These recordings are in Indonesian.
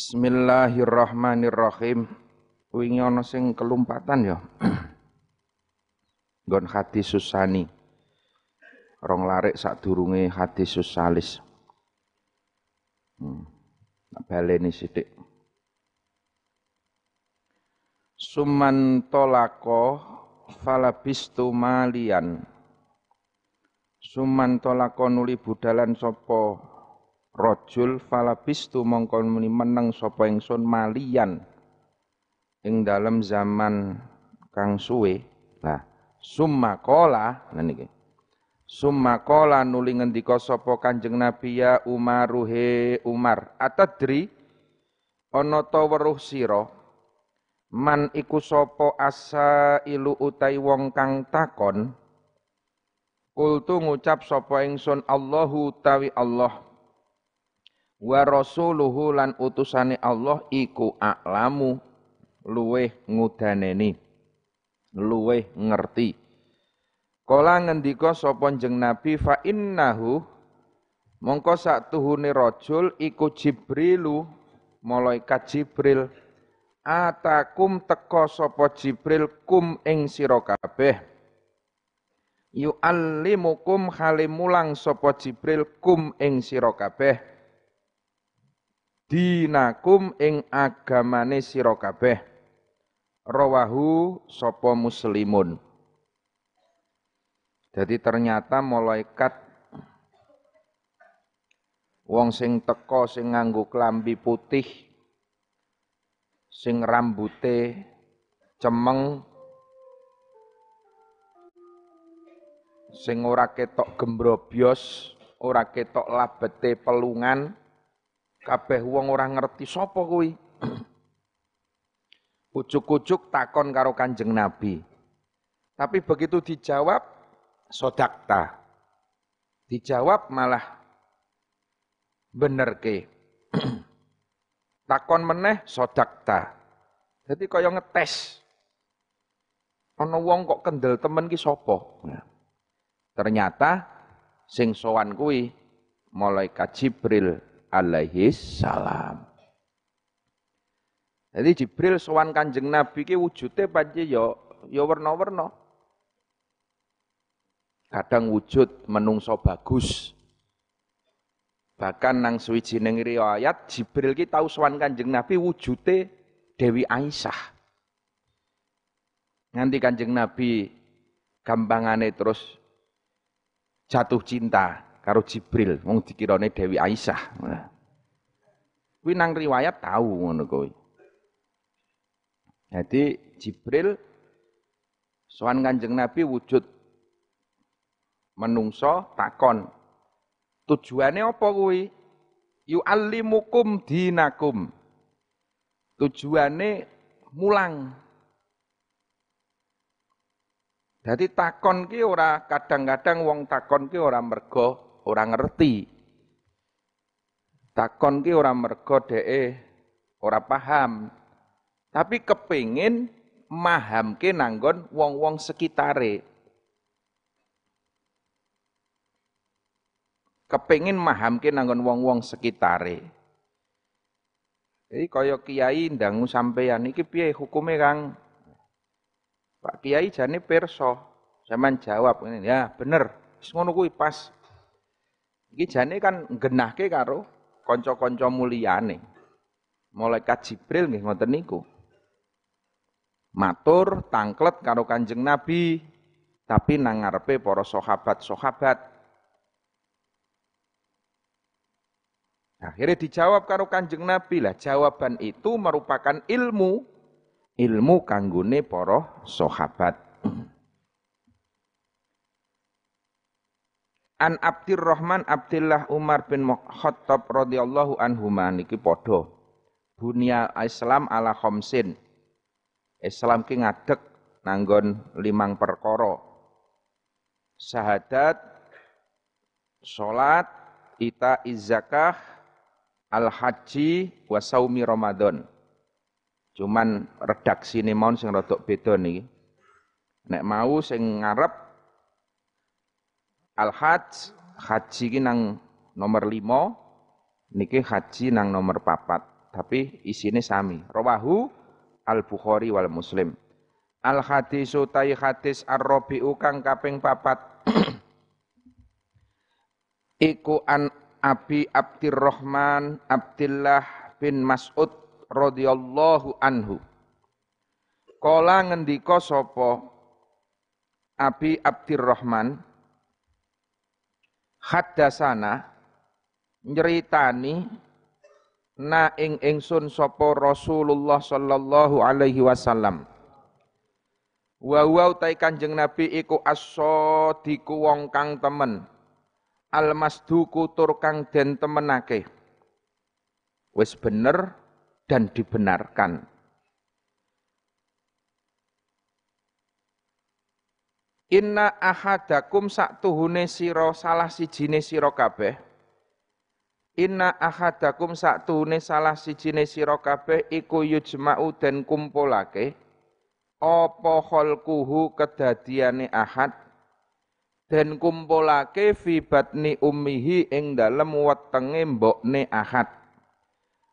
Bismillahirrahmanirrahim. Wingi ana sing kelumpatan ya. Nggon hadis susani. Rong larik sadurunge hadis susalis. Hmm. Baleni sithik. Suman tolako falabistu malian. Suman tolako nuli budalan sopo rojul falabistu mongko muni meneng sapa ingsun malian ing dalam zaman kang suwe. Lah, summa qala nah niki. Summa qala nuli ngendika sapa Kanjeng Nabi ya Umaruhe Umar, atadri ana ta weruh sira man iku sapa asa ilu utai wong kang takon Kultu ngucap sapa ingsun Allahu tawi Allah wa rasuluhu lan utusane Allah iku a'lamu luweh ngudaneni luweh ngerti. Kala ngendika sapa jeneng Nabi fa innahu mongko sak tuhune rajul iku Jibrilu malaikat Jibril atakum teka sapa Jibril kum ing sira kabeh. Yu'allimukum halimulang sapa Jibril kum ing sira kabeh dinakum ing agamane sira kabeh. Rawahu sapa muslimun. Jadi ternyata malaikat wong sing teko sing nganggo klambi putih sing rambute cemeng sing ora ketok gembrobyos, ora ketok labete pelungan, kabeh wong ora ngerti sapa kuwi. Ujuk-ujuk takon karo Kanjeng Nabi. Tapi begitu dijawab sodakta. Dijawab malah bener ke. takon meneh sodakta. Jadi kaya ngetes. Ana wong kok kendel temen ki sapa? Nah. Ternyata sing sowan kuwi malaikat Jibril alaihi salam. Jadi Jibril sowan Kanjeng Nabi ki wujude pancen ya ya werna-werna. Kadang wujud menungso bagus. Bahkan nang suwijining riwayat Jibril ki tau sowan Kanjeng Nabi wujude Dewi Aisyah. Nganti Kanjeng Nabi gampangane terus jatuh cinta karo Jibril, wong dikirane Dewi Aisyah. Kuwi nang riwayat tahu ngono kuwi. Jadi Jibril sowan Kanjeng Nabi wujud menungso takon. Tujuannya apa kuwi? Yu'allimukum dinakum. Tujuannya mulang. Jadi takon ki ora kadang-kadang wong takon ki ora mergo ora ngerti. Takon ki ora mergo dheke ora paham. Tapi kepingin mahamke nanggon wong-wong sekitare. Kepingin mahamke nanggon wong-wong sekitare. Jadi kaya kiai ndangu sampeyan iki piye hukume Kang? Pak Kiai jane perso. Zaman jawab ini, ya bener, wis ngono pas. Iki jane kan genahke karo kanca-kanca muliyane. Malaikat Jibril nggih ngoten niku. Matur tangklet karo Kanjeng Nabi, tapi nang ngarepe para sahabat-sahabat. Akhirnya dijawab karo Kanjeng Nabi lah, jawaban itu merupakan ilmu ilmu kanggone para sahabat. An Abdurrahman Abdullah Umar bin Khattab radhiyallahu anhu niki padha. Bunia Islam ala khamsin. Islam ki ngadeg nanggon limang perkara. Syahadat, salat, ita zakah, al haji, wa saumi Ramadan. Cuman redaksi ini mau sing rodok beda nih. Nek mau sing ngarep al hajj haji ki nang nomor lima, niki haji nang nomor papat. tapi isine sami. Rawahu Al-Bukhari wal Muslim. Al hadisu tai hadis ar-rabi'u kang kaping papat. Iku an Abi Abdurrahman Abdullah bin Mas'ud radhiyallahu anhu. Kala ngendika sapa Abi Abdurrahman haddasana nyeritani na ing ingsun sapa Rasulullah sallallahu alaihi wasallam. Wa wa utai Kanjeng Nabi iku as-sadiku wong kang temen. Al-masduku tur kang den temenake. Wis bener dan dibenarkan Inna ahadakum sak tuhune sira salah sijine sira kabeh. Inna ahadakum saktune salah sijine sira kabeh iku yujma'u den kumpulake. Apa khalquhu kedadiane ahad? Den kumpulake fi batni ummihi ing dalem wetenge mbokne ahad.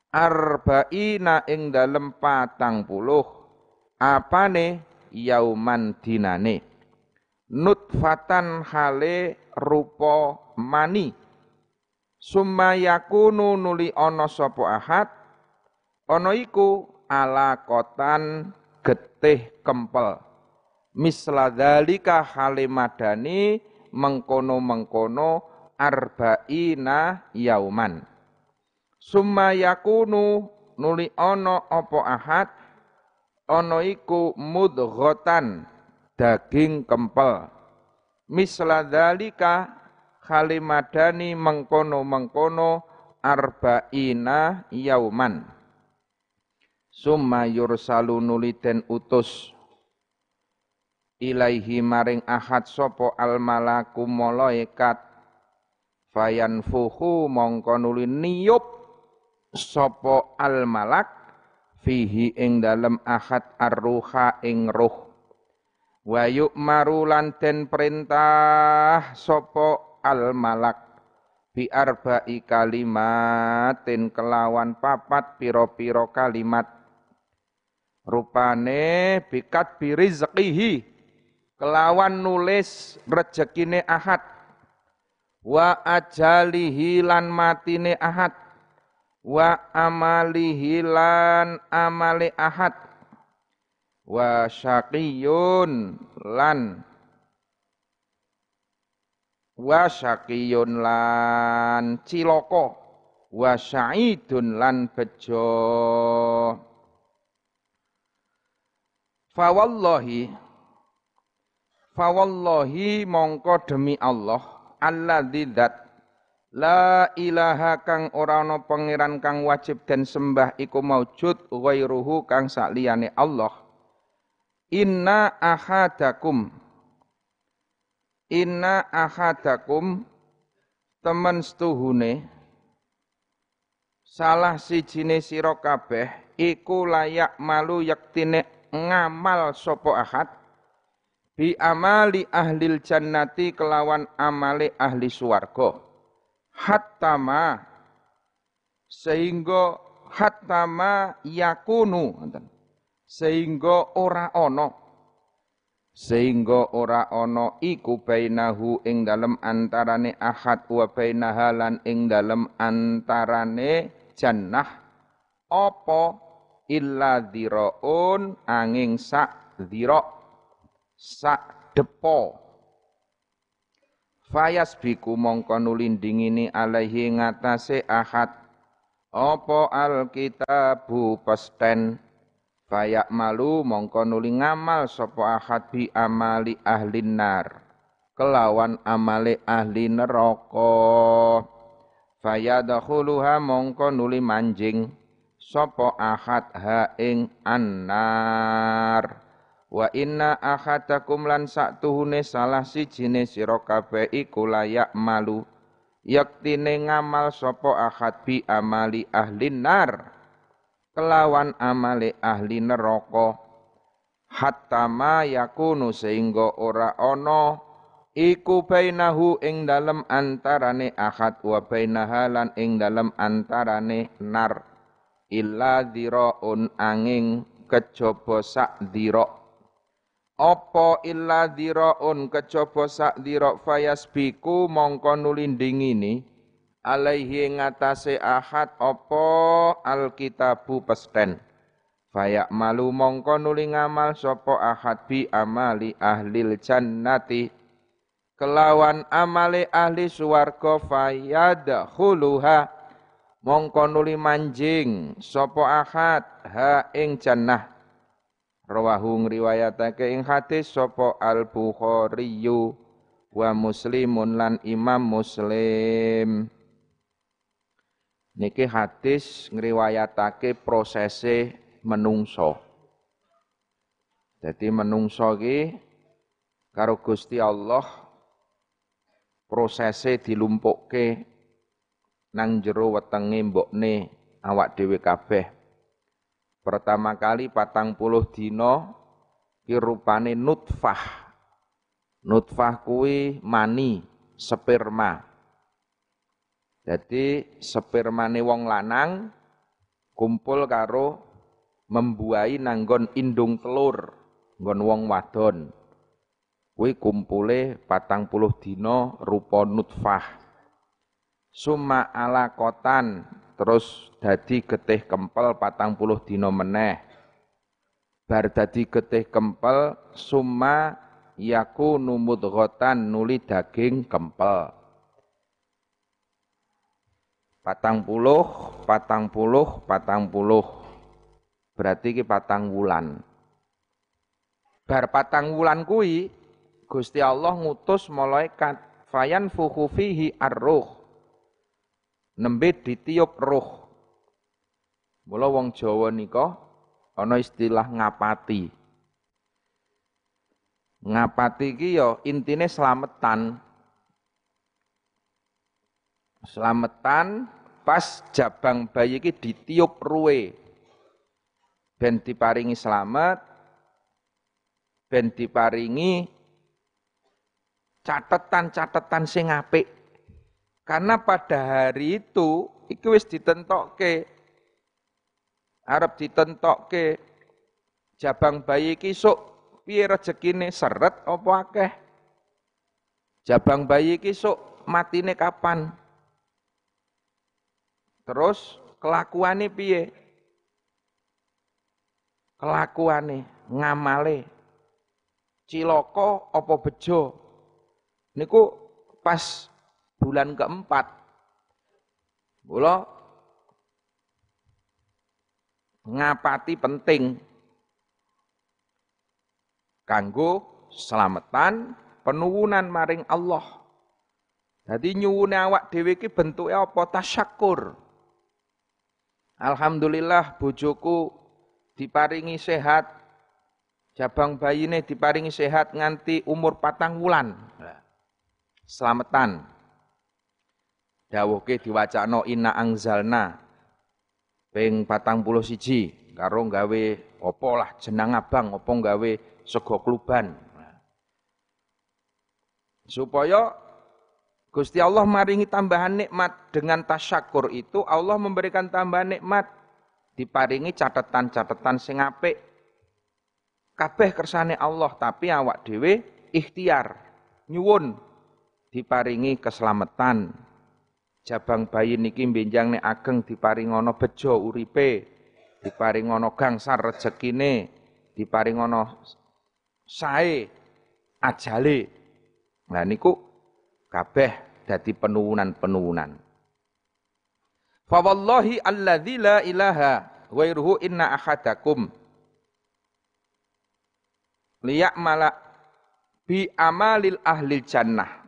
Arba'ina ing dalem patang puluh. Apane? Yauman dinane nutfatan hale rupa mani. Summa yakunu nuli ana sapa ahad? Ana iku alaqatan getih kempel. Misla dzalika halimadani mengkono-mengkono arba'ina yauman. Summa yakunu nuli ana apa ahad? Ana iku mudghatan daging kempel. Misla dzalika khalimadani mengkono-mengkono arba'ina yauman. Summa yursalu nuliten utus. Ilaihi maring ahad sopo al malaku malaikat fayanfuhu mongko nuli niyup sopo al malak fihi ing dalem ahad arruha ing ruh wa yu'maru den perintah sopo al malak bi arba'i kalimatin kelawan papat piro-piro kalimat. Rupane bikat bi rizqihi kelawan nulis rezekine ahad. Wa ajalihi lan matine ahad. Wa amalihi lan amale ahad wa syaqiyun lan. Wa syaqiyun lan ciloko wa sa'idun lan bejo. Fawallahi fawallahi mongko demi Allah alladzi dzat. La ilaha kang ora ana pangeran kang wajib dan sembah iku maujud ghairuhu kang sakliyane Allah. Inna ahadakum. Inna ahadakum temen setuhune. Salah sijine sira kabeh iku layak malu yaktine ngamal sopo ahad. Bi amali ahlil jannati kelawan amale ahli swarga. Hatta ma sehingga hatta ma yakunu sehingga ora ono sehingga ora ana iku bainahu ing dalem antarane ahad wa bainaha lan ing dalem antarane jannah. Apa? Illa dhiraun angin sak dhira sak depo. Fayas biku mongko nulindingini alaihi ngatasé ahad. Apa alkitabu pesten Fayak malu mongko nuli ngamal sapa ahad bi amali ahli nar. Kelawan amale ahli neraka. Fayadkhuluha mongko nuli manjing sapa ahad ha ing annar. Wa inna ahadakum lan saktuhune salah sijine sira kabeh iku layak malu yaktine ngamal sapa ahad bi amali ahli nar kelawan amale ahli neraka hatta ma yakunu sehingga ora ana iku bainahu ing dalem antarane ahad wa bainaha lan ing dalem antarane nar illa dhiraun angin kejaba sak dhira apa illa dhiraun kejaba sak dhira fayasbiku mongko nulindingini alaihi ngatasé ahad apa alkitabu pesten Fayak malu mongko nuli ngamal sopo ahad bi amali ahlil jannati. Kelawan amale ahli suwarga fayadkhuluha. Mongko nuli manjing sapa ahad ha ing jannah. Rawahu ngriwayatake ing hadis sapa al bukhari wa muslimun lan imam muslim niki hadis ngriwayatake prosese menungso jadi menungso ki karo Gusti Allah prosese dilumpukke nang jero wetenge mbokne awak dhewe kabeh. Pertama kali patang puluh dino ki rupane nutfah. Nutfah kuwi mani, sperma. Jadi spermane wong lanang kumpul karo membuai nanggon indung telur nggon wong wadon. Kuwi kumpule patang puluh dino rupa nutfah. Summa ala kotan terus dadi getih kempel patang puluh dino meneh. Bar dadi getih kempel summa yaku numut gotan nuli daging kempel patang puluh patang puluh patang puluh berarti ki patang wulan bar patang wulan kui Gusti Allah ngutus malaikat fayan fuhu fihi ar-ruh nembe ditiup roh. Mula wong Jawa nika ana istilah ngapati. Ngapati iki ya intine slametan. Slametan pas jabang bayi iki ditiup ruwe. Ben diparingi slamet, ben diparingi catatan-catatan sing apik karena pada hari itu iki wis ditentokke arep ditentokke jabang bayi iki sok piye rezekine seret apa akeh. Jabang bayi iki sok matine kapan? Terus kelakuane piye? Kelakuane, ngamale. Ciloko apa bejo? Niku pas bulan keempat. Mula ngapati penting kanggo selamatan penuwunan maring Allah. Jadi nyuwune awak dhewe iki bentuke apa? Tasyakur. Alhamdulillah bojoku diparingi sehat, jabang bayine diparingi sehat nganti umur patang wulan. Selamatan dawuhke diwacana inna angzalna ping 41 karo gawe apa lah jenang abang apa gawe sego kluban. Supaya Gusti Allah maringi tambahan nikmat. Dengan tasyakur itu Allah memberikan tambahan nikmat. Diparingi catatan-catatan sing apik. Kabeh kersane Allah tapi awak dhewe ikhtiar nyuwun. Diparingi keselamatan. Jabang bayi niki benjang nek ageng diparingono bejo uripe, diparingono gangsar rezekine, diparingono sae ajale. Nah niku kabeh dadi penuwunan-penuwunan. Fa wallahi alladzi la ilaha ghairuhu inna ahadakum. Liya'mala bi amalil ahlil jannah.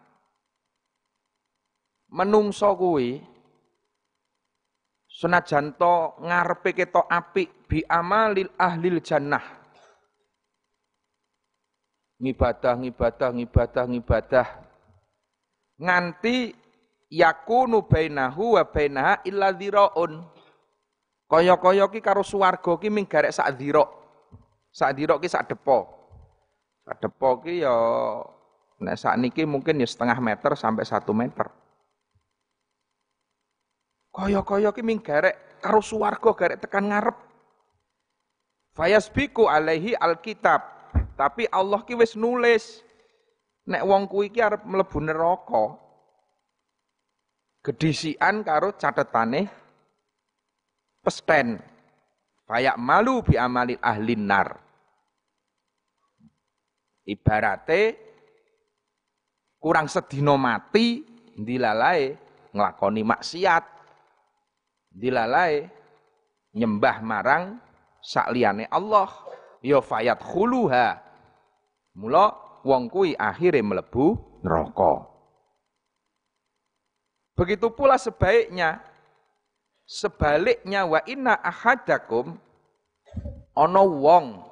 Menungso kuwi senajan to ngarepe ketok apik bi amalil ahlil jannah. Ngibadah ngibadah ngibadah ngibadah nganti yakunu bainahu wa bainaha illa dhiraun kaya-kaya ki karo swarga ki ming garek sak dhira sak dhira ki sak depo. Sak depo ki ya nek sak niki mungkin ya setengah meter sampai satu meter. Kaya-kaya ki ming garek karo swarga garek tekan ngarep. Fayasbiku alaihi alkitab. Tapi Allah ki wis nulis nek wong kuwi ki arep mlebu neraka. Gedisian karo catetane pesten. Fayak malu bi amalil ahlin nar. Ibarate kurang sedino mati dilalai nglakoni maksiat. Dilalai nyembah marang sakliyane Allah. Ya fayat khuluha. Mula wong kuwi akhire mlebu neraka. Begitu pula sebaiknya sebaliknya wa inna ahadakum ana wong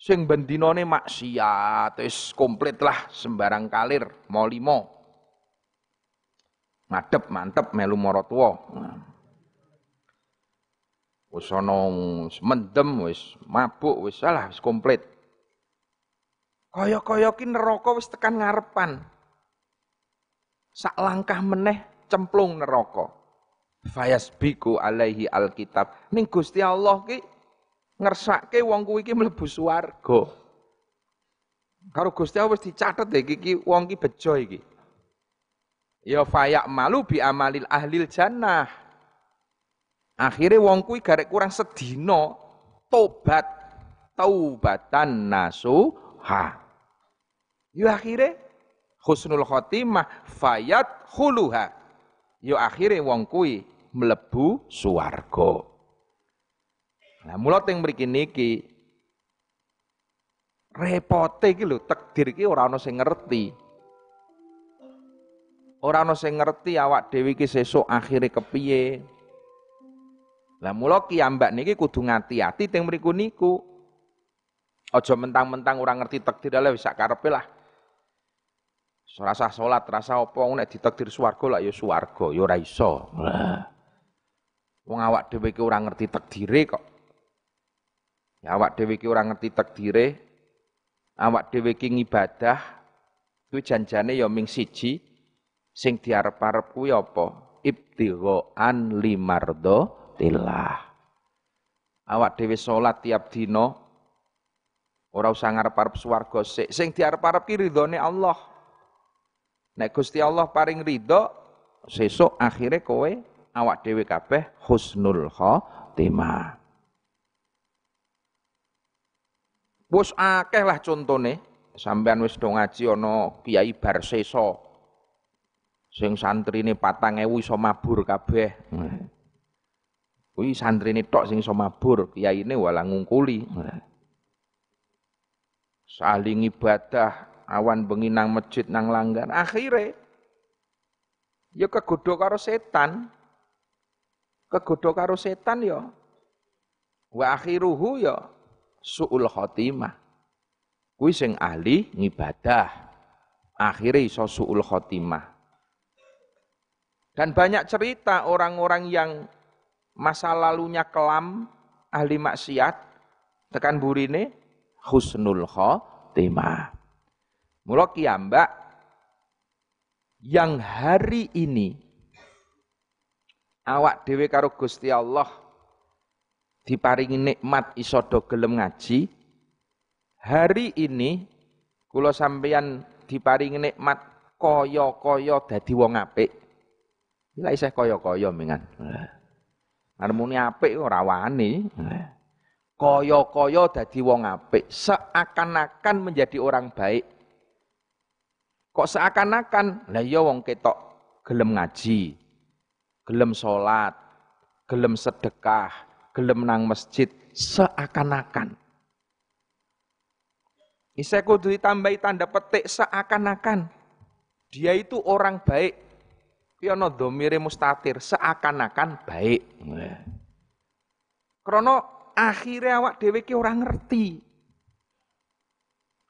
sing bendinane maksiat wis komplit lah sembarang kalir mau limo. Ngadep mantep melu maratuwa wis ana mendem wis mabuk wis salah wis komplit kaya-kaya ki neraka wis tekan ngarepan. Sak langkah meneh cemplung neraka. Fayasbiku alaihi alkitab. Ning Gusti Allah ki ngersake wong kuwi ki mlebu swarga. Karo Gusti Allah wis dicatet iki ki wong ki bejo iki. Ya fayak malu bi amalil ahlil jannah. Akhirnya wong kuwi garek kurang sedina tobat taubatan nasuha ya akhirnya husnul khotimah fayat khuluha ya akhirnya wong kuwi mlebu swarga. Nah, mula teng mriki niki repote iki lho takdir iki ora ana sing ngerti. Ora ana sing ngerti awak dhewe iki sesuk akhire kepiye. Lah mula kiambak niki kudu ngati-ati teng mriku niku. Aja mentang-mentang ora ngerti takdir lah wis sak karepe lah. Rasa salat, rasa apa nek ditakdir swarga lah ya swarga, ya ora iso. Wong awak dhewe iki ora ngerti takdire kok. Ya awak dhewe iki ora ngerti takdire. Awak dhewe iki ngibadah kuwi janjane ya ming siji sing diarep-arep kuwi apa? Ibtighaan limardo tillah. Awak dhewe salat tiap dina ora usah ngarep-arep swarga sik. Sing diarep-arep ki ridhone Allah. Nek Gusti Allah paring ridho, sesuk akhirnya kowe awak dhewe kabeh husnul khotimah. Wis akeh lah contone, sampean wis do ngaji ana Kiai Barsesa. Sing santrine 4000 iso mabur kabeh. Kuwi santrine tok sing iso mabur, kiyaine wala ngungkuli. Saling ibadah, awan bengi nang masjid nang langgar. Akhire ya kegodho karo setan. Kegodho karo setan ya. Wa akhiruhu ya suul khotimah. Kuwi sing ahli ngibadah. Akhirnya iso suul khotimah. Dan banyak cerita orang-orang yang masa lalunya kelam ahli maksiat tekan burine husnul khotimah Mula kiambak yang hari ini awak dhewe karo Gusti Allah diparingi nikmat iso do gelem ngaji. Hari ini kula sampeyan diparingi nikmat kaya-kaya dadi wong apik. Lah isih kaya-kaya mengan. Harmoni apik ora wani. Kaya-kaya dadi wong apik, seakan-akan menjadi orang baik. Kok seakan-akan, lah iya wong ketok gelem ngaji, gelem sholat, gelem sedekah, gelem nang masjid, seakan-akan. Isa kudu ditambahi tanda petik seakan-akan. Dia itu orang baik. Piyono domire mustatir, seakan-akan baik. Krono akhirnya awak dhewe ki ora ngerti.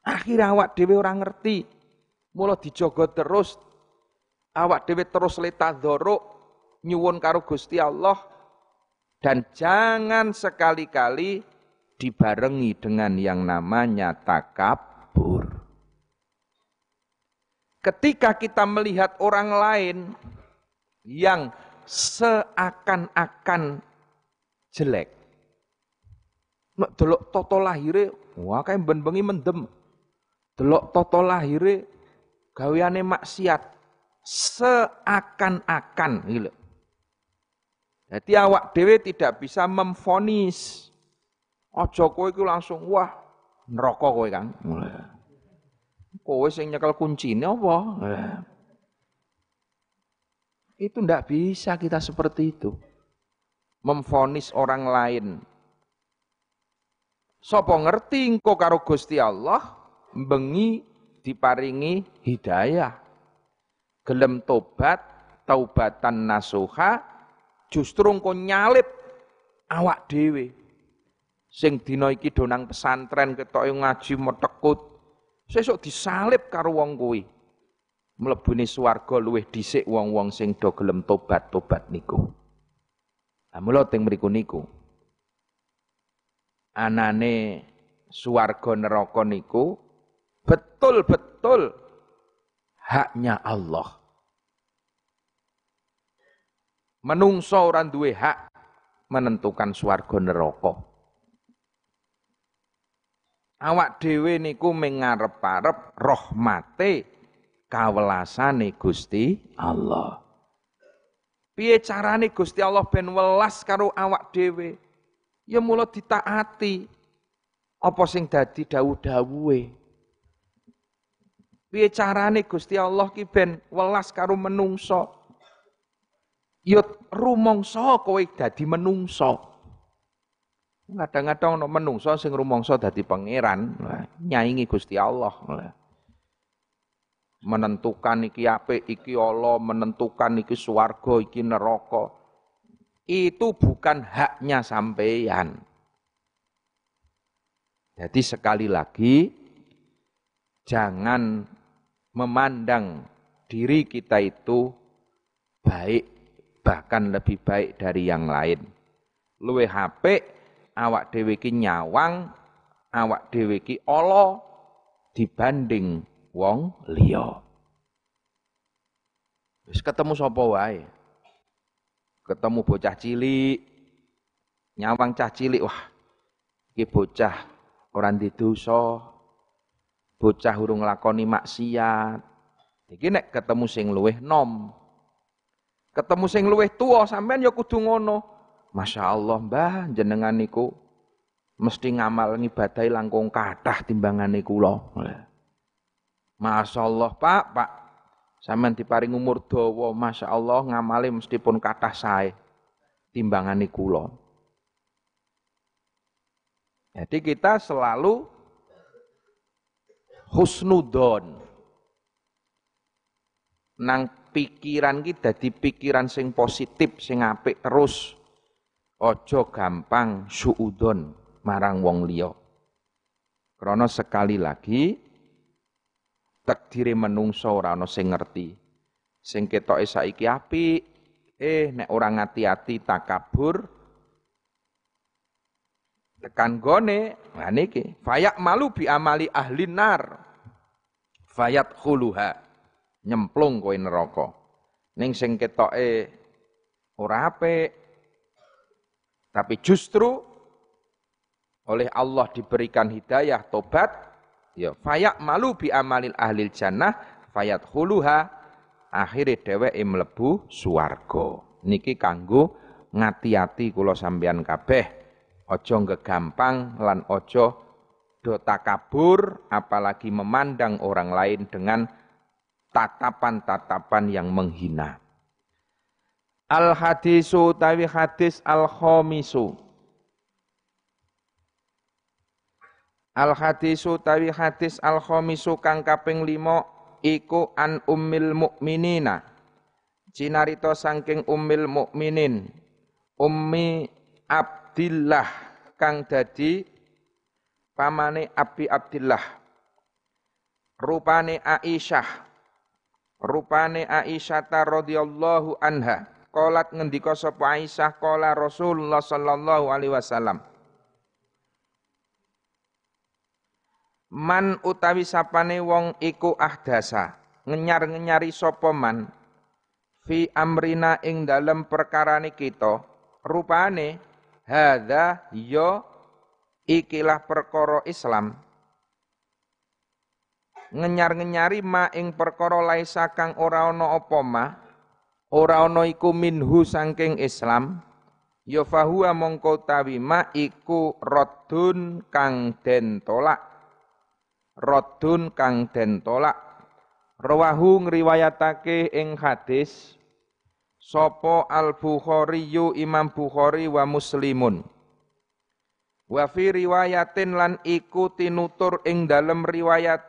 Akhirnya awak dhewe ora ngerti. Mula dijogo terus awak dhewe terus letadzoro nyuwun karo Gusti Allah dan jangan sekali-kali dibarengi dengan yang namanya takabur. Ketika kita melihat orang lain yang seakan-akan jelek. Delok toto lahire, wah kae ben bengi mendem. Delok toto lahire gaweane maksiat seakan-akan gitu. Jadi awak dewe tidak bisa memfonis. Ojo kowe iku langsung wah neraka kowe Kang. Kowe sing nyekel kuncine apa? Itu ndak bisa kita seperti itu. Memfonis orang lain. Sopo ngerti engko karo Gusti Allah bengi diparingi hidayah. Gelem tobat, taubatan nasuha, justru engko nyalip awak dhewe. Sing dina iki donang pesantren ketoke ngaji metekut, sesuk disalib karo wong kuwi. Mlebune swarga luwih dhisik wong-wong sing do gelem tobat-tobat niku. Lah mula teng mriku niku. Anane swarga neraka niku betul-betul haknya Allah. Menungso ora duwe hak menentukan swarga neraka. Awak dhewe niku mengarep-arep rahmate kawelasane Gusti Allah. Piye carane Gusti Allah ben welas karo awak dhewe? Ya mula ditaati apa sing dadi dawuh-dawuhe. Piye carane Gusti Allah ki ben welas karo menungso? ya rumangsa kowe dadi menungso. Kadang-kadang ono menungso sing rumangsa dadi pangeran, nyaingi Gusti Allah. Menentukan iki apik, iki Allah, menentukan iki swarga, iki neraka. Itu bukan haknya sampeyan. Jadi sekali lagi jangan memandang diri kita itu baik bahkan lebih baik dari yang lain. Luwe HP awak dhewe ki nyawang, awak dhewe ki ala dibanding wong liya. Wis ketemu sapa wae. Ketemu bocah cilik, nyawang cah cilik, wah iki bocah ora dosa, bocah urung lakoni maksiat. Iki nek ketemu sing luwih nom, Ketemu sing luwih tua sampean ya kudu. Masya Allah mbah jenengan niku mesti ngamal ngibadahi langkung kathah timbangane kula. Masya Allah Pak, Pak. Sampean diparing umur dawa, Masya Allah ngamali mesti pun kathah sae timbangane kula. Jadi kita selalu husnudon. Nang pikiran kita di pikiran sing positif, sing apik terus. Ojo gampang suudon marang wong liya. Krana sekali lagi takdire menungso ora ana sing ngerti. Sing ketoke saiki apik, eh nek ora ngati-ati takabur tekan gone nah niki fayak malu bi amali ahli nar fayat khuluha nyemplung kowe neraka. Ning sing ketoke ora apik tapi justru oleh Allah diberikan hidayah tobat ya fayak malu bi amalil ahlil jannah fayat huluha akhire dheweke mlebu swarga niki kanggo ngati-ati kula sampeyan kabeh aja gegampang lan aja do takabur apalagi memandang orang lain dengan tatapan-tatapan yang menghina. Al hadisu tawi hadis al khomisu. Al hadisu tawi hadis al khomisu kang kaping limo iku an ummil mukminina. Cinarito sangking ummil mukminin. Ummi Abdillah kang dadi pamane Abi Abdillah. Rupane Aisyah Rupane Aisyah radhiyallahu anha qalat ngendika sapa Aisyah qala Rasulullah sallallahu alaihi wasallam Man utawi sapane wong iku ahdasa ngenyar-ngenyari sapa man? Fi amrina ing dalem perkarane kita rupane hadza yo ikilah perkara Islam. Ngenyar-ngenyari ma ing perkara laisa kang ora ana apa ma? Ora ana iku minhu saking Islam. Ya fahuwa mongko tawi ma iku raddun kang den tolak raddun kang den tolak. Rawahu ngriwayatake ing hadis sapa al bukhari imam bukhari wa muslimun. Wa fi riwayatin lan iku tinutur ing dalem riwayat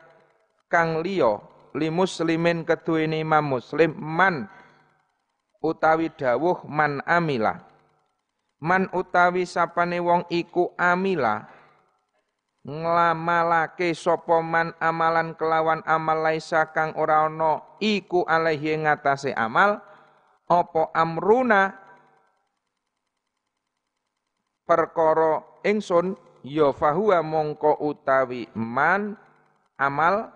kang liya li muslimin keduweni imam muslim man utawi dawuh man amila Man utawi sapane wong iku amila nglamalake sapa man amalan kelawan amal laisa kang ora ana iku alaihi ngatasé amal apa amruna? Perkara ingsun ya fahuwa mongko utawi man amal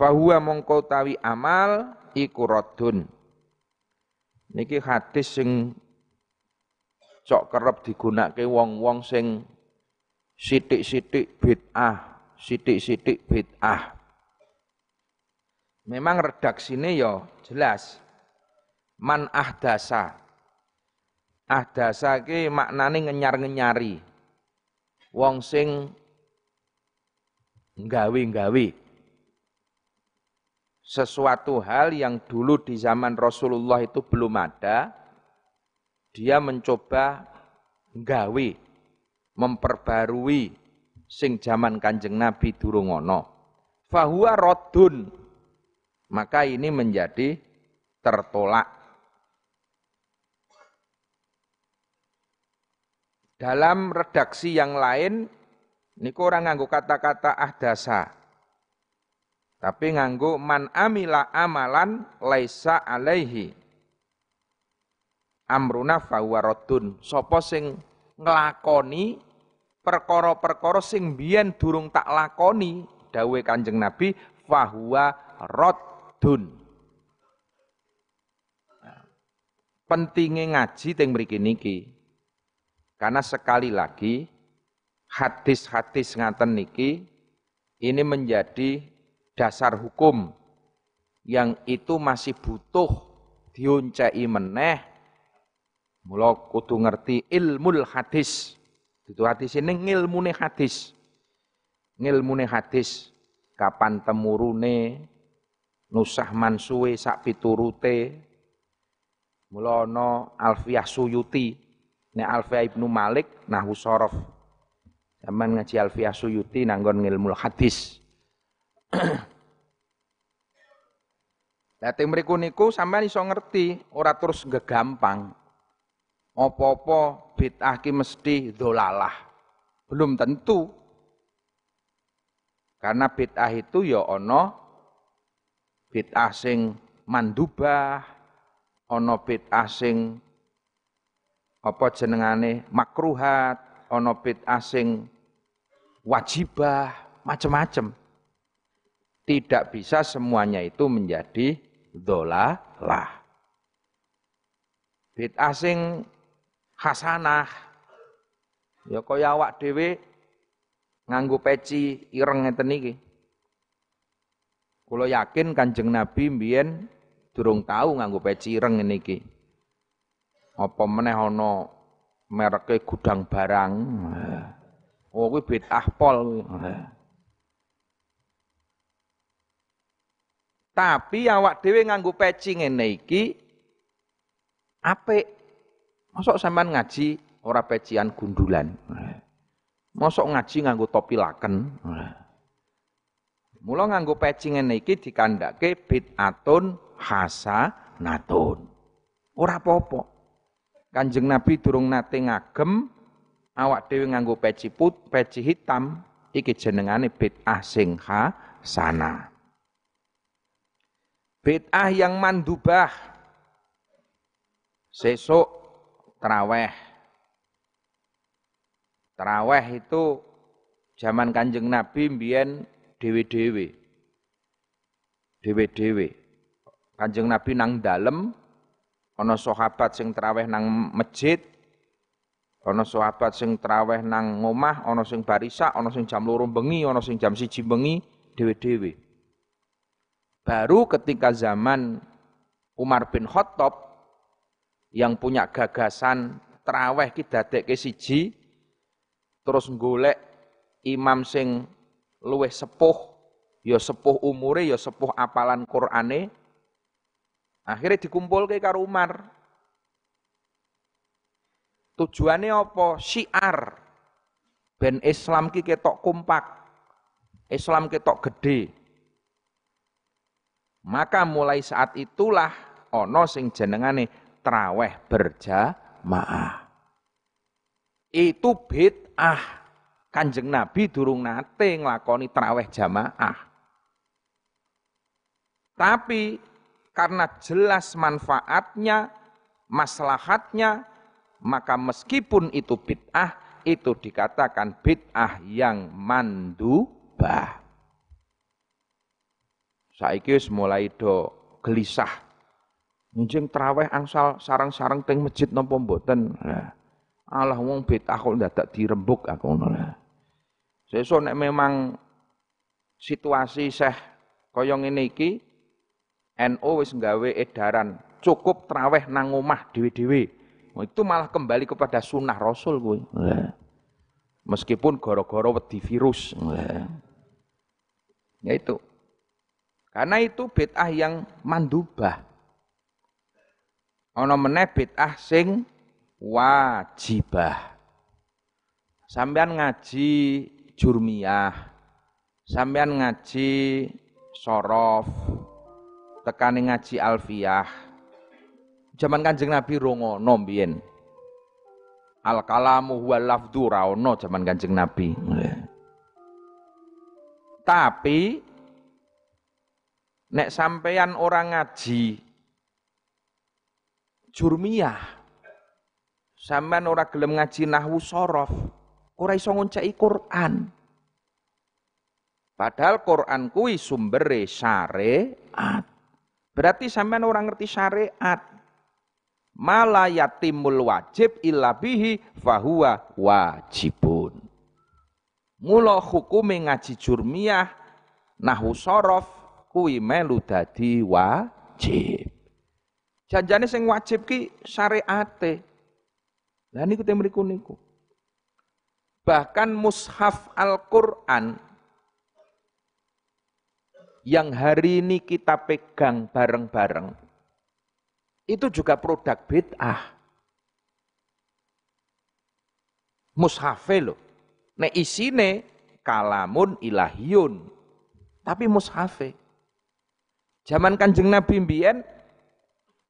fahuwa mongko utawi amal iku radun. Niki hadis sing cok kerep digunakake wong-wong sing sithik-sithik bid'ah, sithik-sithik bid'ah. Memang redaksine ya jelas. Man ahdasa. Ahdasa ki maknane ngenyar-ngenyari. Wong sing nggawe-nggawe sesuatu hal yang dulu di zaman Rasulullah itu belum ada, dia mencoba nggawe memperbarui sing zaman Kanjeng Nabi durung ana. Fahuwa rodun. Maka ini menjadi tertolak. Dalam redaksi yang lain, niku orang nganggo kata-kata ahdasa. Tapi nganggo man amila amalan laisa alaihi amruna fahuwa raddun. Sapa sing nglakoni perkara-perkara sing biyen durung tak lakoni dawuhe Kanjeng Nabi fahuwa raddun. Nah, pentingnya ngaji teng mriki niki. Karena sekali lagi hadis-hadis ngaten niki ini menjadi dasar hukum yang itu masih butuh diuncai meneh Mula kudu ngerti ilmu hadis. Itu hadis ini ngilmune hadis. Ngilmune hadis. Kapan temurune, nusah mansuwe sak piturute. Mula ana Alfiyah Suyuti. Nek Alfiyah Ibnu Malik nahwu sorof. Zaman ngaji Alfiyah Suyuti nanggon ngilmu hadis. Teng mriku niku sampean iso ngerti, ora terus gegampang apa-apa bid'ah ki mesti dolalah. Belum tentu. Karena bid'ah itu ya ana bid'ah sing mandubah, ana bid'ah sing apa jenengane makruhat, ana bid'ah sing wajibah, macam-macam. Tidak bisa semuanya itu menjadi dolalah. Bid'ah sing hasanah. Ya kaya awak dhewe nganggo peci ireng ngeten iki. Kula yakin Kanjeng Nabi mbiyen durung tahu nganggo peci ireng ngene iki. Apa meneh ana mereke gudang barang. Oh kuwi bid'ah pol. Tapi awak dhewe nganggo peci ngene iki apik Masuk sampean ngaji ora pecian gundulan. Masuk ngaji nganggo topi laken. Mula nganggo peci ngene iki dikandhake bid'atun hasanatun. Ora apa-apa. Kanjeng Nabi durung nate ngagem awak dhewe nganggo peci put, peci hitam iki jenengane bid'ah sing hasanah. Bid'ah yang mandubah. Sesuk teraweh. Teraweh itu zaman Kanjeng Nabi mbiyen dewe-dewe. Dewe-dewe. Kanjeng Nabi nang dalem ana sahabat sing traweh nang masjid, ana sahabat sing traweh nang ngomah, ana sing barisa, ana sing jam loro bengi, ana sing jam siji bengi dhewe-dhewe. Baru ketika zaman Umar bin Khattab yang punya gagasan traweh ki dadekke siji terus golek imam sing luwih sepuh ya sepuh umure ya sepuh apalan Qur'ane akhirnya dikumpulke karo Umar. Tujuannya apa? Syiar. Ben Islam ki ketok kompak Islam ketok gede. Maka mulai saat itulah ono sing jenengane traweh berjamaah itu bid'ah. Kanjeng Nabi durung nate nglakoni traweh jamaah. Tapi karena jelas manfaatnya, maslahatnya, maka meskipun itu bid'ah, itu dikatakan bid'ah yang mandubah. Saiki mulai do gelisah. Njing traweh angsal sarang-sarang teng masjid napa mboten. Nah, Allah wong bid'ah kok dadak dirembuk aku ngono lah. Sesuk nek memang situasi seh kaya ngene iki NU wis nggawe edaran cukup traweh nang omah dhewe-dhewe. Itu malah kembali kepada sunnah Rasul kuwi. Meskipun goro-goro wedi virus. Ya itu. Karena itu bid'ah yang mandubah. Ana meneh bid'ah sing wajibah. Sampean ngaji jurmiyah, sampean ngaji sorof, tekani ngaji alfiyah. Zaman Kanjeng Nabi rongo nombien. Al kalamu huwa lafdhu raono zaman Kanjeng Nabi. Tapi nek sampean orang ngaji jurmiyah Sampean ora gelem ngaji nahwu sorof, ora iso ngonceki Quran. Padahal Quran kuwi sumbere syariat. Berarti sampean ora ngerti syariat. Mala yatimul wajib illa bihi fahuwa wajibun. Mula hukume ngaji jurmiyah nahwu sorof kuwi melu dadi wajib. Janjane sing wajib ki syariate. Lah niku teh mriku niku. Bahkan mushaf Al-Qur'an yang hari ini kita pegang bareng-bareng itu juga produk bid'ah. Mushafe loh. Nek isine kalamun ilahiyun. Tapi mushafe. Zaman kanjeng Nabi mbiyen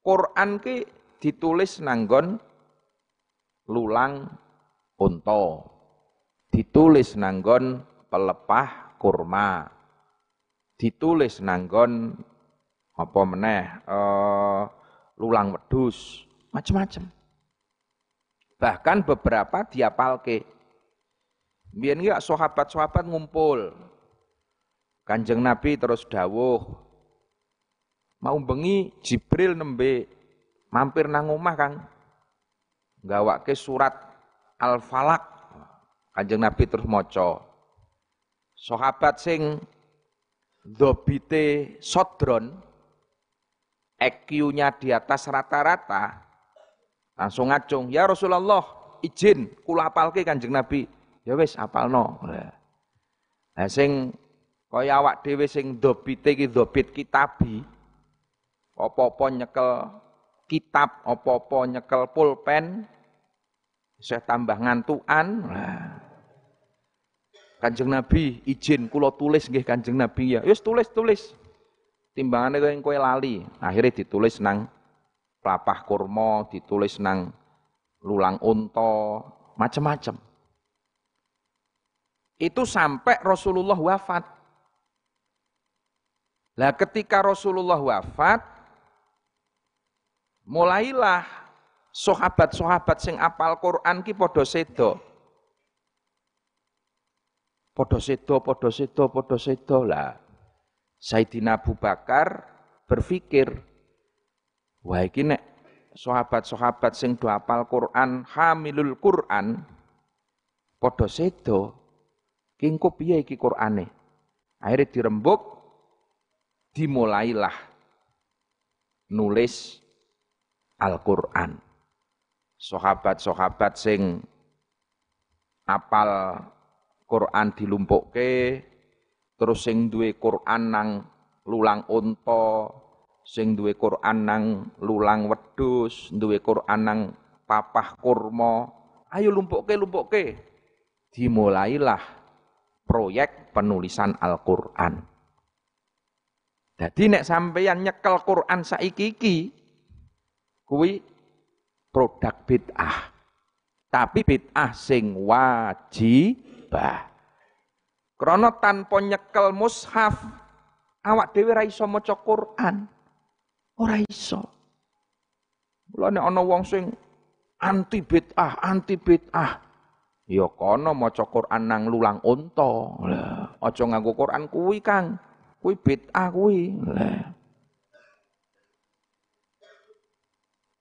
Quran ki ditulis nanggon lulang unta. Ditulis nanggon pelepah kurma. Ditulis nanggon apa meneh uh, lulang wedus macam-macam bahkan beberapa diapalke. Biyen ya sahabat-sahabat ngumpul. Kanjeng Nabi terus dawuh mau bengi Jibril nembe mampir nang omah Kang ke surat Al-Falak. Kanjeng Nabi terus maca. Sahabat sing dobite sodron EQ-nya di atas rata-rata langsung ngacung, "Ya Rasulullah, izin kula apalke Kanjeng Nabi." Ya wis apalno. Nah sing kaya awak dhewe sing dobite iki dobit kitabi. Apa-apa nyekel kitab, apa-apa nyekel pulpen, saya tambah ngantuan. Nah. Kanjeng Nabi izin kula tulis nggih Kanjeng Nabi ya. Wis tulis tulis. Timbangane kowe kowe lali. Akhirnya ditulis nang pelapah kurma, ditulis nang lulang unta, macam-macam. Itu sampai Rasulullah wafat. Lah ketika Rasulullah wafat, mulailah sahabat-sahabat sing apal Quran ki padha sedo. Padha sedo, padha sedo, padha sedo lah. Sayyidina Abu Bakar berpikir, wah iki nek sahabat-sahabat sing do hafal Quran, hamilul Quran padha sedo. Ki engko piye iki Qurane? Akhirnya dirembuk dimulailah nulis Al-Qur'an. Sahabat-sahabat sing apal Quran dilumpukke terus sing duwe Quran nang lulang unta sing duwe Quran nang lulang wedhus, duwe Quran nang papah kurma. Ayo lumpukke lumpukke. Dimulailah proyek penulisan Al-Qur'an. Jadi nek sampeyan nyekel Quran saiki iki kuwi produk bid'ah. Tapi bid'ah sing wajibah. Krana tanpa nyekel mushaf awak dhewe ra iso maca Quran. Ora iso. Mulane ana wong sing anti bid'ah, anti bid'ah. Ya kono maca Quran nang lulang unta. Lah, aja nganggo Quran kuwi, Kang. Kuwi bid'ah kuwi. Lah.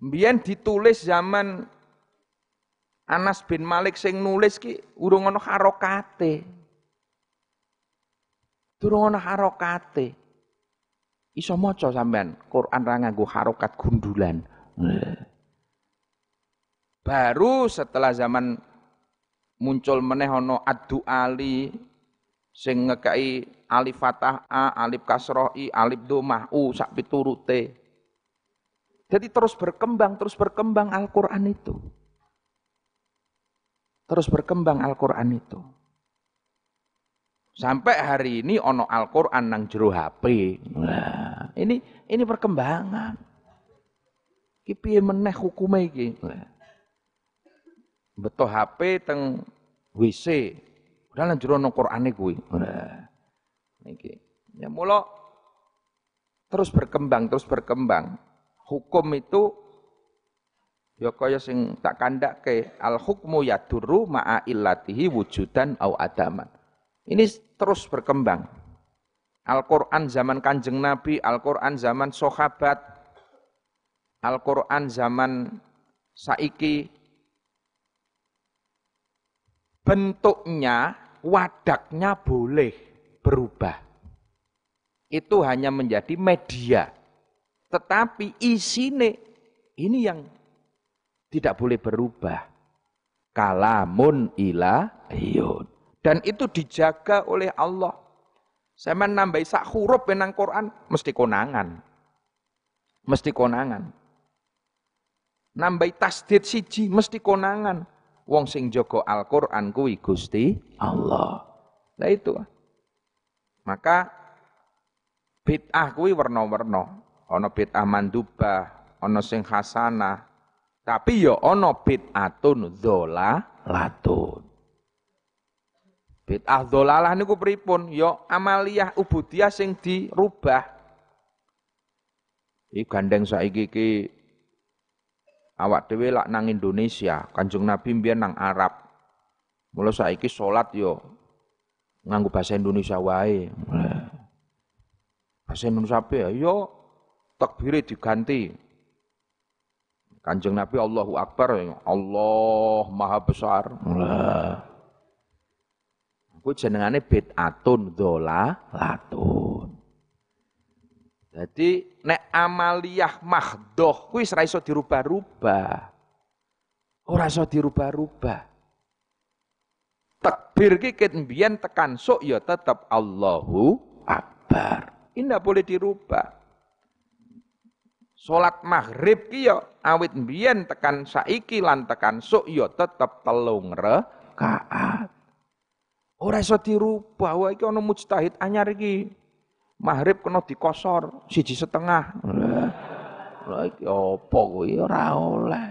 Mbiyen ditulis zaman Anas bin Malik sing nulis ki urung ana harokate. Durung ana harokate. Iso maca sampean Quran ra nganggo harokat gundulan. Baru setelah zaman muncul meneh ana adu ali sing ngekei alif fathah a, alif kasroh i, alif domah u sak piturute. Jadi terus berkembang, terus berkembang Al-Qur'an itu. Terus berkembang Al-Qur'an itu. Sampai hari ini ono Al-Qur'an nang jero HP. Nah, ini ini perkembangan. Ki piye meneh hukume iki? Beto HP teng WC. Padahal nang ono Qur'ane kuwi. Nah, iki. Ya mula terus berkembang, terus berkembang. Hukum itu ya kaya sing tak kandhake al hukmu yadurru ma'a illatihi wujudan au adaman. Ini terus berkembang. Al-Quran zaman kanjeng Nabi, Al-Quran zaman sahabat, Al-Quran zaman saiki, bentuknya, wadaknya boleh berubah. Itu hanya menjadi media. Tetapi isine, ini yang tidak boleh berubah. Kalamun ilahiyun. Dan itu dijaga oleh Allah. Saya menambah sak huruf benang Quran mesti konangan. Mesti konangan. Nambah tasdid siji mesti konangan. Wong sing jaga Al-Qur'an kuwi Gusti Allah. Nah itu. Maka bid'ah kuwi warna-warna. Ana bid'ah mandubah, ana sing hasanah. Tapi ya ana bid'atun dzolalatun. Bid'ah dolalah niku pripun? Ya amaliyah ubudiyah sing dirubah. Iki gandeng saiki iki awak dhewe lak nang Indonesia, Kanjeng Nabi mbiyen nang Arab. Mula saiki salat yo nganggo bahasa Indonesia wae. Bahasa Indonesia apa ya? Yo takbire diganti. Kanjeng Nabi Allahu Akbar, Allah Maha Besar. Nah. Ku jenengane bid'atun latun. Jadi nek amaliyah mahdoh kuwi ora iso dirubah-rubah. Ora iso dirubah-rubah. Takbir ki ket mbiyen tekan sok ya tetap Allahu Akbar. Ini boleh dirubah. Salat maghrib ki ya awit mbiyen tekan saiki lan tekan sok ya tetap telung rakaat. Ora iso dirubah, wah iki ana mujtahid anyar iki. Maghrib kena dikosor siji setengah. Lah iki apa kuwi ora oleh.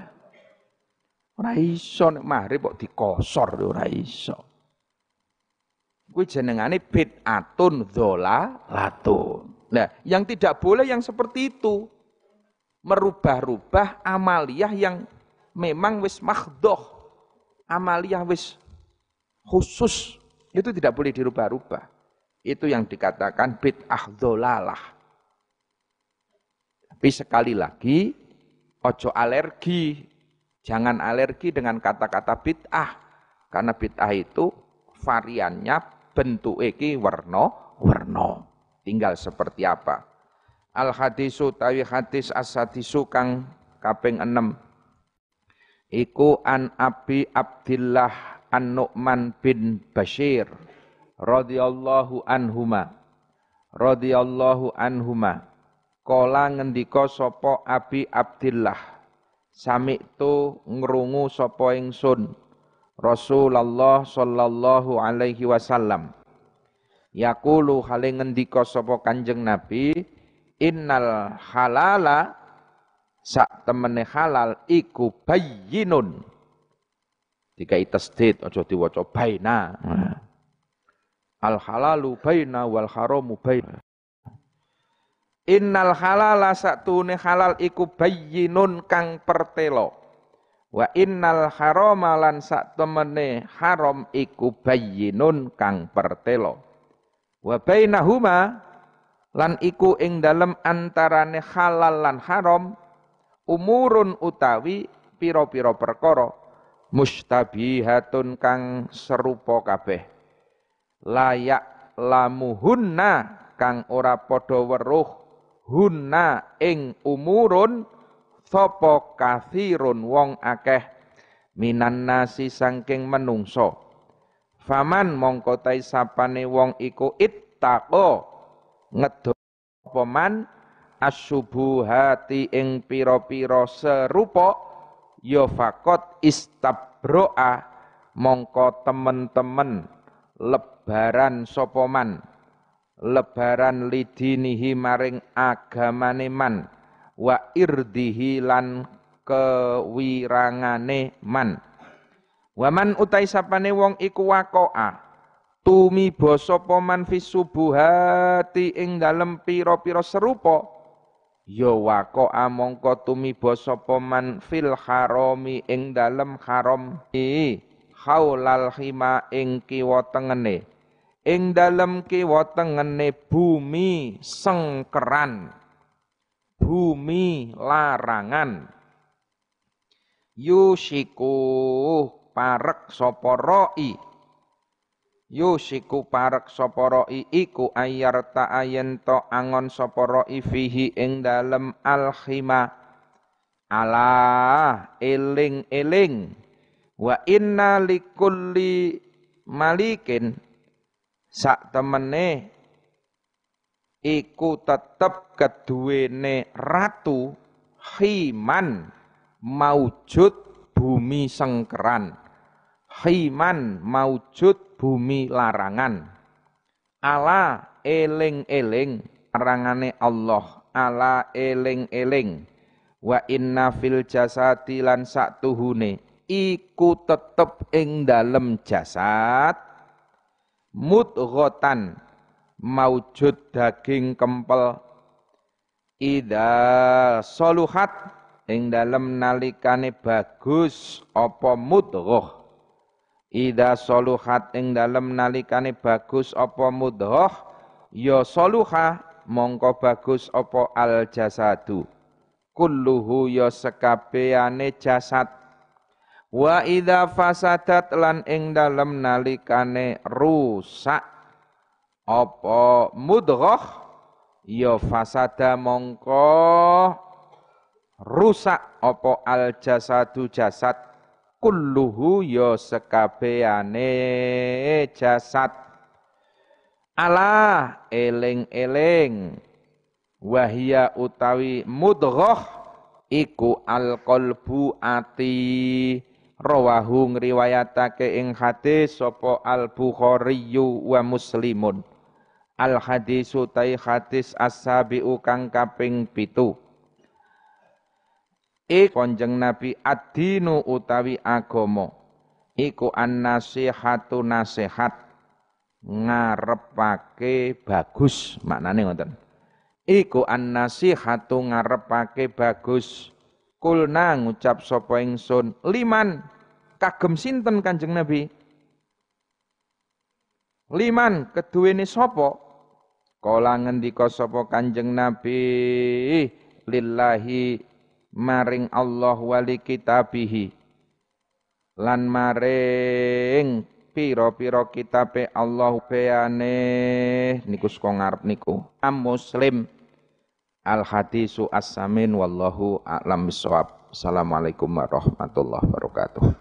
Ora iso nek maghrib kok dikosor ora iso. Kuwi jenengane bid'atun dzalalatun. Nah, yang tidak boleh yang seperti itu. Merubah-rubah amaliyah yang memang wis makhdoh. Amaliyah wis khusus itu tidak boleh dirubah-rubah. Itu yang dikatakan bid'ah dolalah. Tapi sekali lagi, ojo alergi. Jangan alergi dengan kata-kata bid'ah. Karena bid'ah itu variannya bentuk iki werno werno. Tinggal seperti apa. Al hadisu tawi hadis asadisu kang kaping enam. Iku an Abi Abdillah an Nu'man bin Bashir radhiyallahu anhuma. Radhiyallahu anhuma. Kala ngendika sapa Abi Abdillah sami tu ngrungu sapa ingsun Rasulullah sallallahu alaihi wasallam. Yaqulu hale ngendika sapa Kanjeng Nabi innal halala sak temene halal iku bayyinun dikai tasdid aja diwaca baina al halalu baina wal haramu baina Innal halala satune halal iku bayyinun kang pertelo. Wa innal harama lan temene haram iku bayyinun kang pertelo. Wa bainahuma lan iku ing dalem antarane halal lan haram umurun utawi pira-pira perkara mustabihatun kang serupa kabeh. Layak lamuhunna kang ora padha weruh hunna ing umurun sapa kathirun wong akeh minan nasi sangking menungso faman mongko tai sapane wong iku ittaqo ngedo apa man? Asyubuhati ing pira-pira serupa ya fakot istabroa mongko temen-temen lebaran sapa man? Lebaran lidinihi maring agamane man wa irdihi lan kewirangane man. Waman utai sapane wong iku wakoa tumi basa man fisubuhati ing dalem pira-pira serupa. Ya wakoa mongko tumi basa man fil harami ing dalem haram haulal hima ing kiwa tengene. Ing dalem kiwa tengene bumi sengkeran bumi larangan. Yusiku parek sapa roi yusiku parek sapa roi iku ayar ta to angon sapa roi fihi ing dalem alkhima ala eling eling wa inna likulli malikin. Sak temene iku tetep keduwene ratu himan maujud bumi sengkeran himan maujud bumi larangan. Ala eling-eling larangane Allah. Ala eling-eling. Wa inna fil jasadi lan sak tuhune iku tetep ing dalem jasad. Mudghatan maujud daging kempel. Ida soluhat ing dalem nalikane bagus apa mudghah ida soluhat ing dalem nalikane bagus apa mudghah ya soluha mongko bagus apa al jasadu? Kulluhu ya sekabehane jasad. Wa idza fasadat lan ing dalem nalikane rusak. Apa mudghah ya fasada mongko rusak apa al jasadu jasad kulluhu ya sekabehane jasad. Allah eling-eling. Wahia utawi mudghah iku alqalbu ati. Rawahu ngriwayatake ing hadis sapa al-Bukhari wa Muslimun. Al hadisu tai hadis as-sabiu kang kaping 7 Ik konjeng Nabi adinu utawi agomo. Iku an nasihatu nasihat. Ngarepake bagus. Maknane ngoten. Iku an nasihatu ngarepake bagus. Kulna ngucap sapa ingsun liman kagem sinten Kanjeng Nabi? Liman keduwene sopo Kala ngendika sapa Kanjeng Nabi, lillahi maring Allah wali kitabihi. Lan maring pira-pira kitabe Allah beane niku saka ngarep niku. Muslim al hadisu as-samin wallahu a'lam bissawab. Assalamualaikum warahmatullahi wabarakatuh